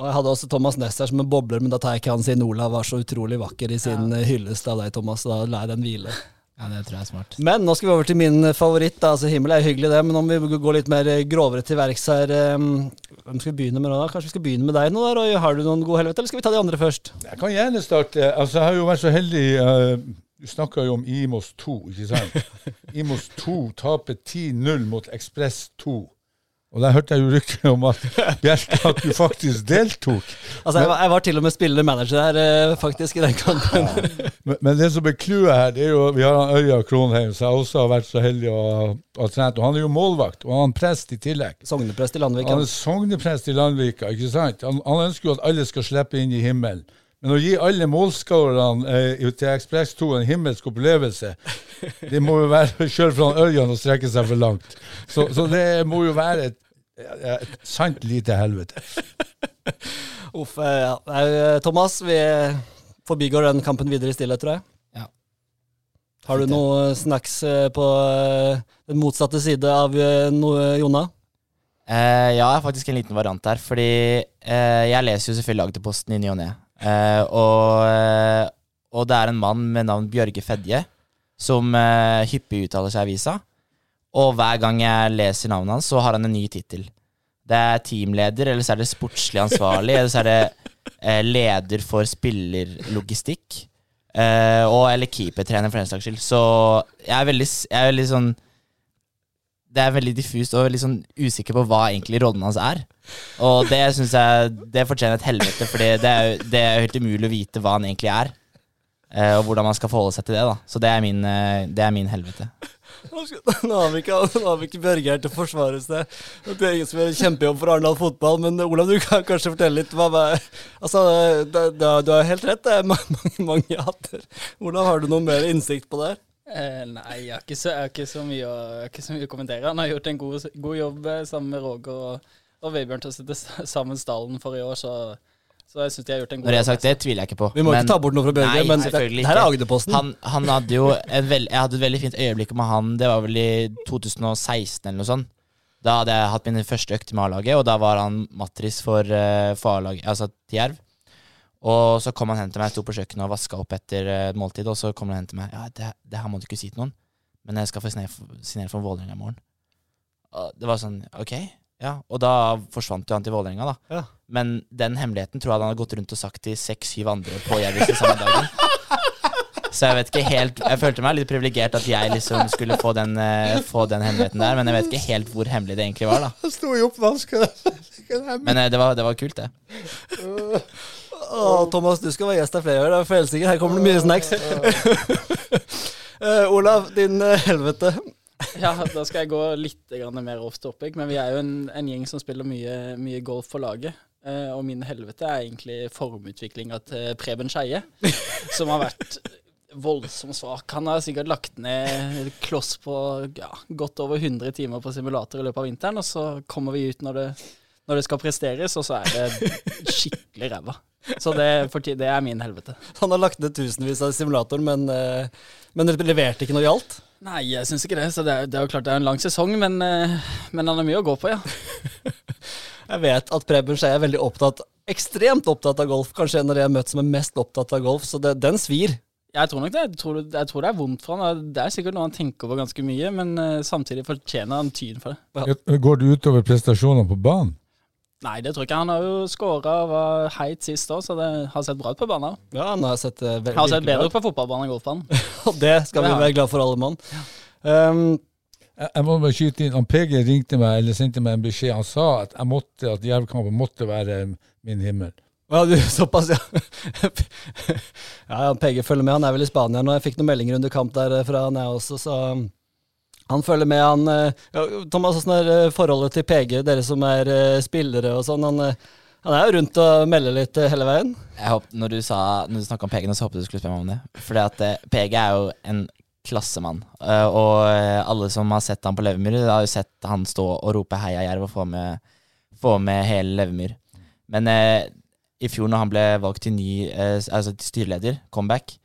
Speaker 1: Og jeg hadde også Thomas Næss her som en bobler, men da tar jeg ikke han siden Olav var så utrolig vakker i sin ja. hyllest av deg, Thomas. Så da lar jeg den hvile.
Speaker 3: Ja, det tror jeg er smart.
Speaker 1: Men nå skal vi over til min favoritt. Da. Altså, himmel er hyggelig, det, men om vi går litt mer eh, grovere til verks her eh, Hvem skal vi begynne med nå? da? Kanskje vi skal begynne med deg nå, da, Roy? Har du noen god helvete, eller skal vi ta de andre først?
Speaker 2: Jeg kan gjerne starte. Altså, jeg har jo vært så heldig uh, Du snakka jo om Imos 2, ikke sant? (laughs) Imos 2 taper 10-0 mot Ekspress 2. Og der hørte jeg jo rykter om at Bjerke at du faktisk deltok.
Speaker 1: Altså, jeg, var, jeg var til og med spillende manager der, eh, faktisk, i den kampen.
Speaker 2: Men, men det som er clouet her, det er jo Vi har han Ørja Kronheim, som jeg også har vært så heldig å ha trent. Og han er jo målvakt, og han er prest i tillegg.
Speaker 1: Sogneprest i Landvika.
Speaker 2: Han er sogneprest i Landvika, ikke sant? Han, han ønsker jo at alle skal slippe inn i himmelen. Men å gi alle målskårerne eh, til Ekspress 2 en himmelsk opplevelse, det må jo være sjøl fra han Ørjan å strekke seg for langt. Så, så det må jo være et, et sant lite helvete.
Speaker 1: Uff, eh, ja. Eh, Thomas, vi forbigår den kampen videre i stillhet, tror jeg.
Speaker 3: Ja.
Speaker 1: Har du noe snacks eh, på den motsatte side av eh, noe, Jonna?
Speaker 3: Eh, ja, faktisk en liten variant der. Fordi eh, jeg leser jo selvfølgelig Agderposten i ny og ne. Eh, og, eh, og det er en mann med navn Bjørge Fedje som eh, hyppig uttaler seg i avisa. Og hver gang jeg leser navnet hans, så har han en ny tittel. Det er teamleder, eller så er det sportslig ansvarlig, eller så er det eh, leder for spillerlogistikk. Eh, og eller keepertrener, for den saks skyld. Så jeg er veldig, jeg er veldig sånn Det er veldig diffust og veldig sånn usikker på hva egentlig rollen hans er. Og det syns jeg Det fortjener et helvete, for det er det er helt umulig å vite hva han egentlig er. Eh, og hvordan man skal forholde seg til det. da Så det er min, eh, det er min helvete.
Speaker 1: Nå (laughs) har vi ikke, nå ikke Børge til å forsvare seg. Det er ingen som gjør kjempejobb for Arendal fotball. Men Olav, du kan kanskje fortelle litt hva er, Altså, det, det, du har helt rett, det er (laughs) mange, mange hatter. Hvordan har du noe mer innsikt på det? her?
Speaker 4: Eh, nei, jeg har, ikke så, jeg, har ikke så mye å, jeg har ikke så mye å kommentere. Han har gjort en god, god jobb eh, sammen med Roger og, og Vebjørn til å sette sammen stallen for i år, så, så jeg syns de har gjort en god
Speaker 3: Når jeg har
Speaker 4: jobb.
Speaker 3: sagt det, tviler jeg ikke på.
Speaker 1: Vi må
Speaker 3: Men
Speaker 1: ikke ta bort noe fra Børge,
Speaker 3: Nei,
Speaker 1: men det, det her er. Agderposten.
Speaker 3: han, han hadde jo en veld, Jeg hadde et veldig fint øyeblikk med han. Det var vel i 2016 eller noe sånt. Da hadde jeg hatt min første økt med A-laget, og da var han matris for, eh, for A-laget, altså til Jerv. Og så kom han hen til meg, jeg sto på kjøkkenet og vaska opp etter eh, et måltid, og så kom han hen til meg Ja, det, det her må du ikke si til noen, men jeg skal få signere for, Vålerenga i morgen. Og det var sånn, ok, ja. Og da forsvant jo han til Vålerenga, da.
Speaker 1: Ja.
Speaker 3: Men den hemmeligheten tror jeg han hadde gått rundt og sagt til seks-syv andre på Jervis samme dagen. Så jeg vet ikke helt Jeg følte meg litt privilegert at jeg liksom skulle få den, uh, få den hemmeligheten der, men jeg vet ikke helt hvor hemmelig det egentlig var, da.
Speaker 2: Sto i oppvasken.
Speaker 3: Men uh, det var, det var kult, det. (laughs)
Speaker 1: Å, Thomas, du skal være gjest her flere ganger. Det er for helsike. Her kommer det mye snacks. uh, (laughs) Olav, din eh, helvete. (laughs)
Speaker 4: Ja, da skal jeg gå litt grann mer off topic, men vi er jo en, en gjeng som spiller mye, mye golf for laget. Uh, og min helvete er egentlig formutviklinga til Preben Skeie, (laughs) som har vært voldsomt svak. Han har sikkert lagt ned kloss på ja, godt over 100 timer på simulator i løpet av vinteren, og så kommer vi ut når det, når det skal presteres, og så er det skikkelig ræva. (laughs) Så det, for det er min helvete.
Speaker 1: Han har lagt ned tusenvis av simulatorer, men, eh, men leverte ikke noe gjaldt.
Speaker 4: Nei, jeg syns ikke det. Så det er, det er jo klart det er en lang sesong, men, eh, men han har mye å gå på, ja. (laughs)
Speaker 1: Jeg vet at Preben Skei er veldig opptatt, ekstremt opptatt av golf. Kanskje en av de jeg har møtt som er mest opptatt av golf, så det, den svir.
Speaker 4: Jeg tror nok det. Jeg tror, jeg tror det er vondt for han. Det er sikkert noe han tenker over ganske mye, men eh, samtidig fortjener han tyn for det.
Speaker 2: Går det utover prestasjonene på banen?
Speaker 4: Nei, det tror jeg ikke. Han har jo skåra og var heit sist òg, så det har sett bra ut på banen.
Speaker 1: Ja, han har sett uh,
Speaker 4: Han har sett bedre ut på fotballbanen enn golfbanen. (laughs)
Speaker 1: Og det skal vi være glad for, alle mann. Um,
Speaker 2: Jeg, jeg må bare skyte inn. Han PG ringte meg eller sendte meg en beskjed. Han sa at jeg måtte, at Jervkampen måtte være min himmel.
Speaker 1: ja, du, (laughs) såpass, ja. (laughs) ja, ja, PG følger med. Han er vel i Spania nå. Jeg fikk noen meldinger under kamp der eh, fra han jeg også, så um, han følger med. Han, eh, Thomas, åssen er eh, forholdet til PG, dere som er eh, spillere og sånn? Han, han er jo rundt og melder litt hele veien.
Speaker 3: Jeg håper, når du, sa, du snakka om PG, nå, så håpet jeg du skulle spørre meg om det. Fordi at PG er jo en klassemann. Og alle som har sett han på Levermyr, har jo sett han stå og rope 'heia Jerv' og få med, få med hele Levermyr. Men i fjor, når han ble valgt til ny altså styreleder, comeback,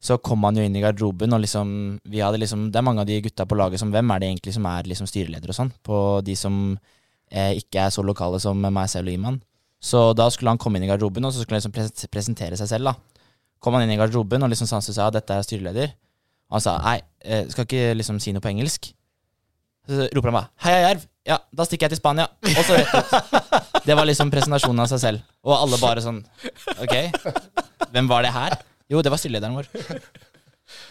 Speaker 3: så kom han jo inn i garderoben, og liksom vi hadde liksom Det er mange av de gutta på laget som Hvem er det egentlig som er liksom styreleder og sånn? På de som eh, ikke er så lokale som meg selv og Iman. Så da skulle han komme inn i garderoben, og så skulle han liksom presentere seg selv. da. Kom han inn i garderoben, og liksom sa dette er styreleder. Og han sa nei, eh, skal ikke liksom si noe på engelsk. Så roper han bare hei, Jerv'. Ja, da stikker jeg til Spania. Og så rett ut. Det var liksom presentasjonen av seg selv. Og alle bare sånn Ok, hvem var det her? Jo, det var styrelederen vår. (laughs)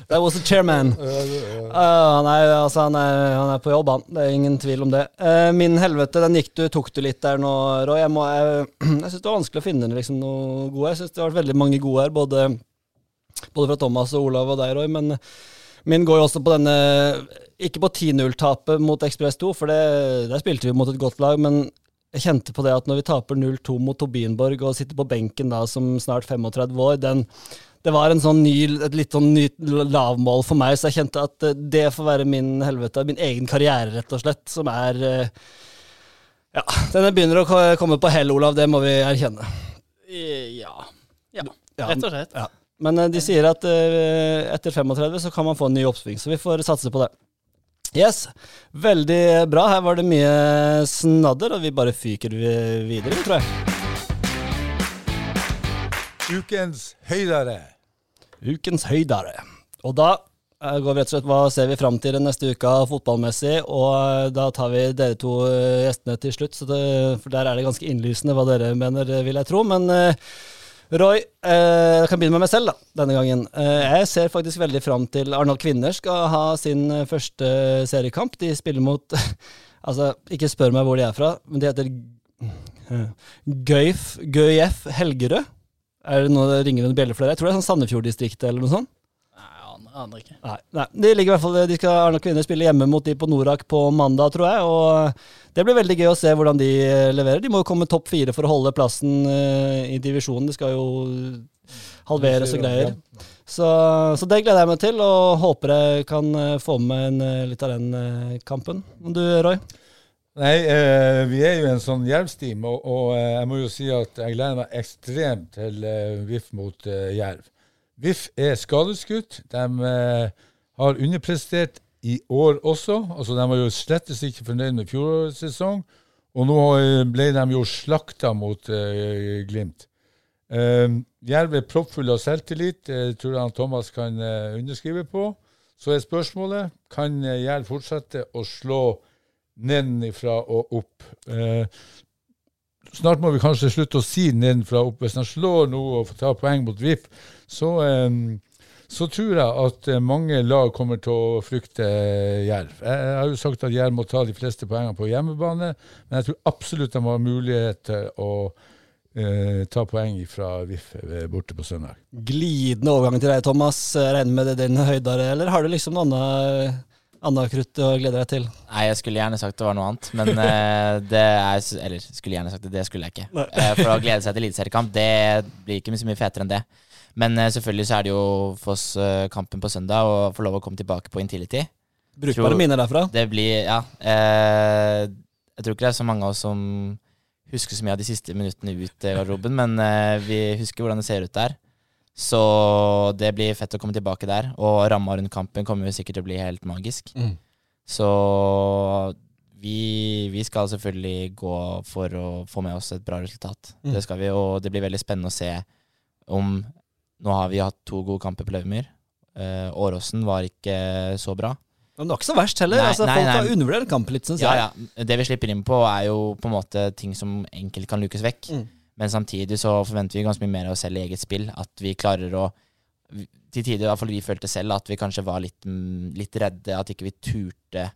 Speaker 1: That was the chairman. Uh, han, er, altså, han, er, han er på jobb, han. Det er ingen tvil om det. Uh, min helvete, den gikk du, tok du litt der nå, Roy. Jeg, må- jeg, (clears throat) jeg syns det var vanskelig å finne liksom, noe gode. Jeg syns det har vært veldig mange gode her, både, både fra Thomas og Olav og deg, Roy. Men min går jo også på denne Ikke på 10-0-tapet mot Ekspress 2, for det, der spilte vi mot et godt lag. men jeg kjente på det at når vi taper 0-2 mot Tobinborg og sitter på benken da som snart 35 år, den, det var en sånn ny, et litt sånn nytt lavmål for meg, så jeg kjente at eh, det får være min helvete, min egen karriere, rett og slett, som er eh, Ja, den begynner å komme på hell, Olav, det må vi erkjenne.
Speaker 4: Ja. ja. Rett og slett.
Speaker 1: Ja. Men eh, de sier at etter 35 så kan man få en ny oppsving, så vi får satse på det. Yes, veldig bra. Her var det mye snadder, og vi bare fyker videre, tror jeg.
Speaker 2: Ukens høydare.
Speaker 1: Ukens høydare. Og da eh, går vi rett og slett hva ser vi fram til den neste uka fotballmessig, og eh, da tar vi dere to eh, gjestene til slutt, det, for der er det ganske innlysende hva dere mener, vil jeg tro. Men Roy, jeg kan begynne med meg selv da, denne gangen. Jeg ser faktisk veldig fram til Arendal Kvinner skal ha sin første seriekamp. De spiller mot (laughs) Altså, ikke spør meg hvor de er fra, men de heter Gøyf, Gøyf Helgerød. Er det noe det ringer en bjelle for dere? Jeg tror det er sånn Sandefjord-distriktet eller noe sånt.
Speaker 4: Nei, aner, ikke.
Speaker 1: Nei, nei. De ligger i hvert fall, de skal Arendal Kvinner spille hjemme mot de på Norak på mandag, tror jeg. Og det blir veldig gøy å se hvordan de eh, leverer. De må jo komme topp fire for å holde plassen eh, i divisjonen. De skal jo halveres og greier. Så, så det gleder jeg meg til, og håper jeg kan eh, få med en, eh, litt av den eh, kampen. Du, Roy?
Speaker 2: Nei, eh, vi er jo en sånn jervsteam, og, og eh, jeg må jo si at jeg gleder meg ekstremt til eh, VIF mot eh, Jerv. VIF er skadeskutt. De eh, har underprestert i år også. Altså, de var jo slettes ikke fornøyd med fjorårets sesong, og nå ble de jo slakta mot eh, Glimt. Eh, Jerv er proppfull av selvtillit, det tror jeg Thomas kan eh, underskrive på. Så er spørsmålet kan Jerv fortsette å slå nedenifra og opp. Eh, snart må vi kanskje slutte å si nedenfra og opp. Hvis han slår nå og får ta poeng mot VIF, så, eh, så tror jeg at eh, mange lag kommer til å frykte eh, Jerv. Jeg, har jo sagt at Jerv må ta de fleste poengene på hjemmebane, men jeg tror absolutt de har mulighet til å eh, ta poeng fra VIF eh, borte på søndag.
Speaker 1: Glidende overgang til deg, Thomas. Regner med det din høydare, eller har du liksom noe annet, annet krutt å glede deg til?
Speaker 3: Nei, jeg skulle gjerne sagt det var noe annet, men (laughs) eh, det er Eller skulle gjerne sagt det, det skulle jeg ikke. Eh, for å glede seg til eliteseriekamp, det blir ikke så mye fetere enn det. Men eh, selvfølgelig så er det jo for oss eh, kampen på søndag og få lov å komme tilbake på Intility.
Speaker 1: Brukbare minner derfra.
Speaker 3: Det blir Ja. Eh, jeg tror ikke det er så mange av oss som husker så mye av de siste minuttene ut i garderoben, men eh, vi husker hvordan det ser ut der. Så det blir fett å komme tilbake der. Og ramma rundt kampen kommer jo sikkert til å bli helt magisk.
Speaker 1: Mm.
Speaker 3: Så vi, vi skal selvfølgelig gå for å få med oss et bra resultat.
Speaker 1: Mm.
Speaker 3: Det skal vi, og det blir veldig spennende å se om Nå har vi hatt to gode kamper på Løvemyr. Eh, Åråsen var ikke så bra.
Speaker 1: Men det var ikke så verst heller.
Speaker 3: Nei,
Speaker 1: altså,
Speaker 3: nei,
Speaker 1: folk
Speaker 3: nei.
Speaker 1: har undervurdert kampen litt, syns
Speaker 3: Ja,
Speaker 1: jeg.
Speaker 3: ja. Det vi slipper inn på, er jo på en måte ting som enkelt kan lukes vekk.
Speaker 1: Mm.
Speaker 3: Men samtidig så forventer vi ganske mye mer av oss selv i eget spill. At vi klarer å Til tider, i hvert fall vi følte selv, at vi kanskje var litt, mm, litt redde. At ikke vi turte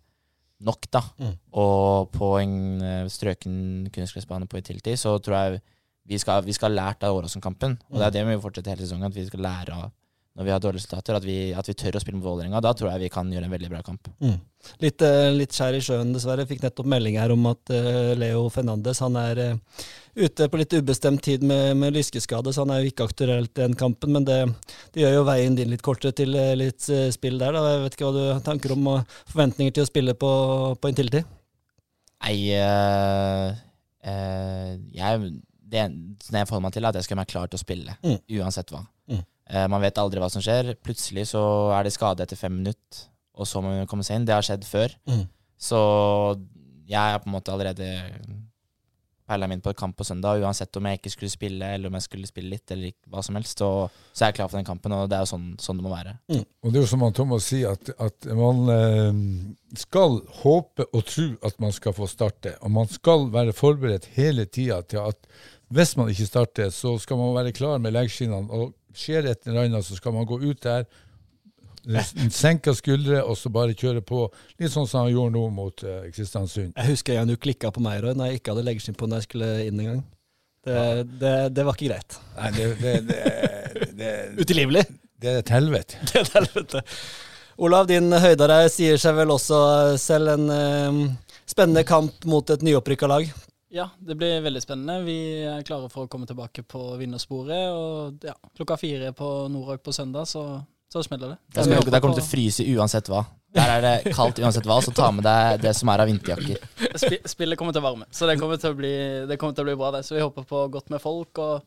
Speaker 3: nok, da.
Speaker 1: Mm.
Speaker 3: Og på en eh, strøken kunstgressbane på Itilti så tror jeg vi skal, vi skal ha lært av Åråsen-kampen. Og det er det vi må fortsette hele sesongen, at vi skal lære av når vi har dårlige resultater, at vi, at vi tør å spille mot Vålerenga. Da tror jeg vi kan gjøre en veldig bra kamp.
Speaker 1: Mm. Litt, eh, litt skjær i sjøen, dessverre. Fikk nettopp melding her om at eh, Leo Fernandes han er eh, ute på litt ubestemt tid med, med lyskeskade, så han er jo ikke aktuell til den kampen. Men det, det gjør jo veien din litt kortere til litt spill der. Da. Jeg vet ikke hva du har tanker om og forventninger til å spille på, på tid?
Speaker 3: Nei, eh, eh, jeg, det det jeg forholder meg til, er at jeg skal være klar til å spille,
Speaker 1: Mm.
Speaker 3: uansett hva.
Speaker 1: Mm.
Speaker 3: Eh, man vet aldri hva som skjer. Plutselig så er det skade etter fem minutter, og så må man komme seg inn. Det har skjedd før.
Speaker 1: Mm.
Speaker 3: Så jeg er på en måte allerede peila min på et kamp på søndag. Uansett om jeg ikke skulle spille, eller om jeg skulle spille litt, eller ikke- hva som helst, så, så er jeg klar for den kampen, og det er jo sånn, sånn det må være.
Speaker 2: Og det er jo som han Thomas sier, at, at man eh, skal håpe og tro at man skal få starte. Og man skal være forberedt hele tida til at hvis man ikke starter, så skal man være klar med leggskinnene. Og skjer et eller annet, så skal man gå ut der, senke skuldre og så bare kjøre på. Litt sånn som han gjorde nå mot uh, Kristiansund.
Speaker 1: Jeg husker du klikka på meg, Roy, når jeg ikke hadde leggskinn på når jeg skulle inn en gang. Det, det, det var ikke greit.
Speaker 2: Nei, det, det, (laughs)
Speaker 1: Utilgivelig.
Speaker 2: det er et helvete.
Speaker 1: Det er et helvete. Olav, din høydare sier seg vel også selv en eh, spennende kamp mot et nyopprykka lag.
Speaker 4: Ja, det blir veldig spennende. Vi er klare for å komme tilbake på vinnersporet. Og ja, klokka fire på Norok på søndag, så, så smeller det.
Speaker 3: Der, skal, der kommer
Speaker 4: du
Speaker 3: til å fryse uansett hva. Der er det kaldt uansett hva, så ta med deg det som er av vinterjakker.
Speaker 4: Spi- Spillet kommer til å varme, så det kommer til å bli, det kommer til å bli bra. det. Så vi håper på godt med folk og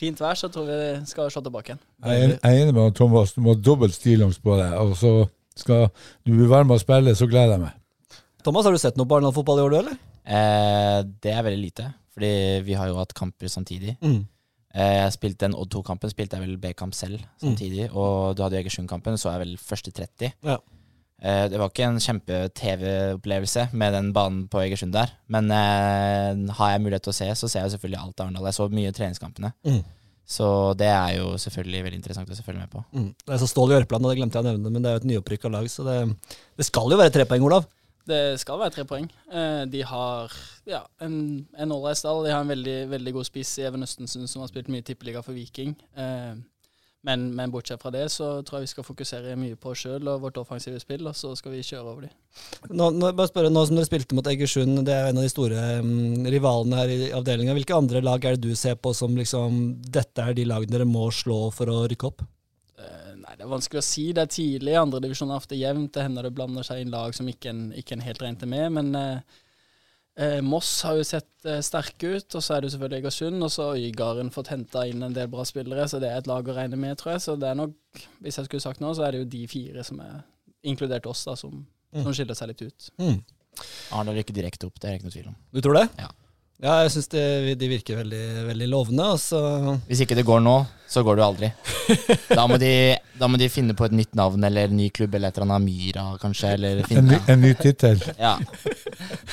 Speaker 4: fint vær, så tror vi skal se tilbake igjen.
Speaker 2: Jeg er, enig med Thomas, du må ha dobbelt stillongs på deg. Og så skal du bli varm og spille, så gleder jeg meg.
Speaker 1: Thomas, har du sett noe Barnland-fotball i år, du, eller?
Speaker 3: Eh, det er veldig lite, fordi vi har jo hatt kamper samtidig.
Speaker 1: Mm.
Speaker 3: Eh, Jeg spilte den Odd 2-kampen, spilte jeg vel B-kamp selv samtidig. Og du hadde Egersund-kampen, så jeg vel første 30.
Speaker 1: Ja.
Speaker 3: Eh, Det var ikke en kjempe-TV-opplevelse med den banen på Egersund der. Men eh, har jeg mulighet til å se, så ser jeg selvfølgelig alt av Arendal. Jeg så mye treningskampene.
Speaker 1: Mm.
Speaker 3: Så det er jo selvfølgelig veldig interessant å følge med på.
Speaker 1: Mm. Det er så Stål Jørpeland, og det glemte jeg å nevne, men det er jo et nyopprykka lag, så det, det skal jo være tre poeng, Olav.
Speaker 4: Det skal være tre poeng. Eh, de har ja, en, en ålreit stall. De har en veldig, veldig god spiss i Even Østensen, som har spilt mye tippeliga for Viking. Eh, men, men bortsett fra det, så tror jeg vi skal fokusere mye på oss sjøl og vårt offensive spill, og så skal vi kjøre over dem.
Speaker 1: Nå, nå, bare spørre, nå som dere spilte mot Egersund, det er en av de store um, rivalene her i avdelinga. Hvilke andre lag er det du ser på som liksom Dette er de lagene dere må slå for å rykke opp?
Speaker 4: Det er vanskelig å si. Det er tidlig. Andredivisjon er ofte jevnt. Det hender det blander seg inn lag som ikke en, ikke en helt regnet med. Men eh, eh, Moss har jo sett eh, sterke ut, og så er det jo selvfølgelig Egersund. Og så har Øygarden fått henta inn en del bra spillere, så det er et lag å regne med, tror jeg. Så det er nok, hvis jeg skulle sagt noe, så er det jo de fire som er, inkludert oss, da, som, som skiller seg litt ut.
Speaker 1: Mm.
Speaker 3: Arendal rykker direkte opp, det er det ikke noe tvil om.
Speaker 1: Du tror det?
Speaker 3: Ja.
Speaker 1: Ja, jeg syns de virker veldig, veldig lovende. Og
Speaker 3: Hvis ikke det går nå, så går det jo aldri. (laughs) Da må de, da må de finne på et nytt navn eller en ny klubb eller et eller annet Myra, kanskje. Eller
Speaker 2: En,
Speaker 3: finne,
Speaker 2: ny- en ny tittel. (laughs)
Speaker 3: ja.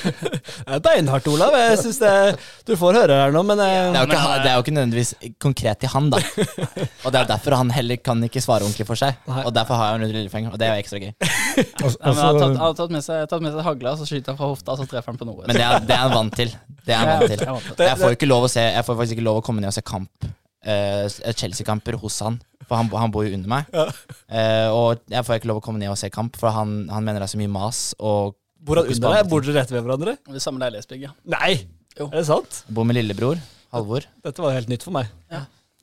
Speaker 1: Det er beinhardt, Olav. Jeg synes det, Du får høre her nå, men
Speaker 3: det,
Speaker 1: eh,
Speaker 3: er jo ikke, det er jo ikke nødvendigvis konkret til han, da. Og det er derfor han heller kan ikke svare ordentlig for seg. Og derfor har jeg en lillefinger, og det er jo ekstra gøy. (laughs)
Speaker 2: Og,
Speaker 4: Ja, men han har tatt, han
Speaker 2: altså,
Speaker 4: har tatt med seg, tatt med seg hagla, så skyter han fra hofta, så treffer han på noe.
Speaker 3: Men det er, det er han vant til. Det er.
Speaker 4: Jeg vant til.
Speaker 3: Jeg får ikke lov å se Jeg får faktisk ikke lov å komme ned og se kamp uh, Chelsea-kamper hos han. For han, han bor jo under meg. Uh, og jeg får ikke lov å komme ned og se kamp, for han, han mener det er så mye mas. Og
Speaker 1: Bor han under deg? Bor dere rett ved hverandre?
Speaker 4: Det samme leilighetsbygg, ja.
Speaker 1: Nei!
Speaker 4: Jo.
Speaker 1: Er det sant?
Speaker 3: Jeg Bor med lillebror, Halvor.
Speaker 1: Dette var helt nytt for meg.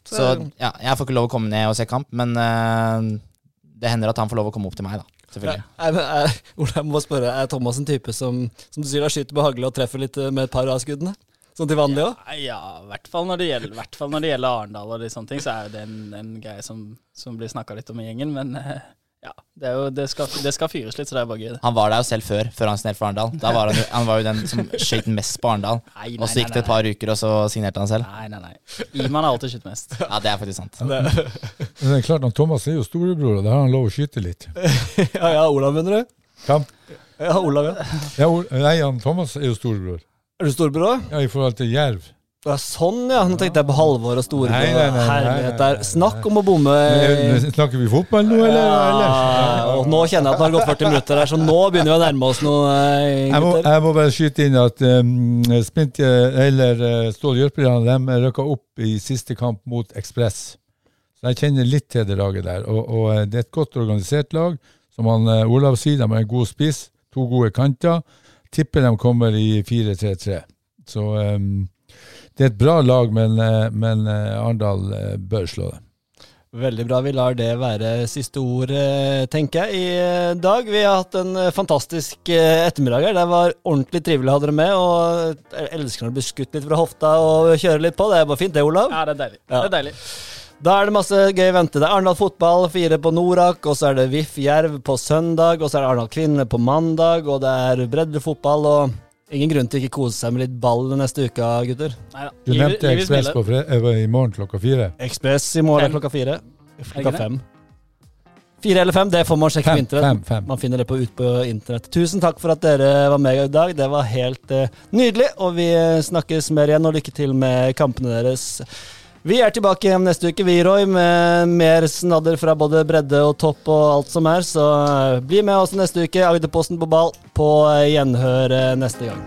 Speaker 3: Så ja, jeg får ikke lov å komme ned og se kamp, men uh, det hender at han får lov å komme opp til meg, da. Selvfølgelig.
Speaker 1: Jeg, eh, (laughs) Ola, jeg må spørre, Er Thomas en type som som du sier, er skyter behagelig og treffer litt eh, med et par av skuddene? Sånn til vanlig òg?
Speaker 4: Ja, ja, i hvert fall når det gjelder, hvert når det gjelder Arendal og de sånne ting, så er det en, en greie som, som blir snakka litt om i gjengen. Men eh, ja, det, er jo, det, skal, det skal fyres litt, så det er bare gøy.
Speaker 3: Han var der jo selv før, før han signerte for Arendal. Da var han, han var jo den som skøyt mest på Arendal. (laughs) Og så gikk det et par uker, og så signerte han selv.
Speaker 4: Nei, nei, nei. Iman har alltid skutt mest. (laughs)
Speaker 3: Ja, det er faktisk sant. (laughs)
Speaker 2: det er klart at Thomas er jo storebror, og da har han lov å skyte litt.
Speaker 1: Ja, ja, Olav, mener du?
Speaker 2: Hvem?
Speaker 1: Ja, Olav, ja.
Speaker 2: Ja, Ol- nei, han Thomas er jo storebror.
Speaker 1: Er du storebror òg?
Speaker 2: Ja, I forhold til Jerv.
Speaker 1: Ja, sånn, ja. Nå tenkte jeg på Halvor og Store.
Speaker 2: Nei, nei, nei,
Speaker 1: Herlighet der. Snakk om å bomme.
Speaker 2: Snakker vi fotball nå, eller? eller?
Speaker 1: Ja, og nå kjenner jeg at det har gått 40 minutter her, så nå begynner vi å nærme oss noe, eh,
Speaker 2: Jeg må, jeg må bare skyte inn at um, Spint, eller uh, Stål Jørpeland rykka opp i siste kamp mot Ekspress. Så jeg kjenner litt til det laget der. Og, og eh, det er et godt organisert lag. Som han uh, Olav sier, de har en god spiss, to gode kanter. Tipper de kommer i 4-3-3. Så um, det er et bra lag, men, eh, men eh, Arendal eh, bør slå det.
Speaker 1: Veldig bra. Vi lar det være siste ord, tenker jeg, i dag. Vi har hatt en fantastisk ettermiddag her. Det var ordentlig trivelig å ha dere med. Og jeg elsker når du blir skutt litt fra hofta og kjøre litt på. Det er bare fint, det, Olav.
Speaker 4: Ja, det er deilig.
Speaker 1: Ja.
Speaker 4: Det er deilig.
Speaker 1: Da er det masse gøy i vente. Det er Arendal fotball, fire på Norak, og så er det VIF Jerv på søndag, og så er det Arendal kvinner på mandag, og det er breddefotball, og ingen grunn til ikke kose seg med litt ball neste uke, gutter.
Speaker 4: Neida.
Speaker 2: Du nevnte Ekspress på eh, i morgen klokka fire.
Speaker 1: Ekspress i morgen
Speaker 4: Fem.
Speaker 1: klokka fire. Klokka fem. Fire eller fem, det får man sjekke på
Speaker 2: Fem,
Speaker 1: internett.
Speaker 2: fem, fem.
Speaker 1: Man finner det på, ut på internett. Tusen takk for at dere var med i dag. Det var helt uh, nydelig, og vi eh, snakkes mer igjen, og lykke til med kampene deres. Vi er tilbake igjen neste uke, vi, Roy, med mer snadder fra både bredde og topp og alt som er. Så eh, bli med oss neste uke. Agderposten på ball. På eh, gjenhør eh, neste gang.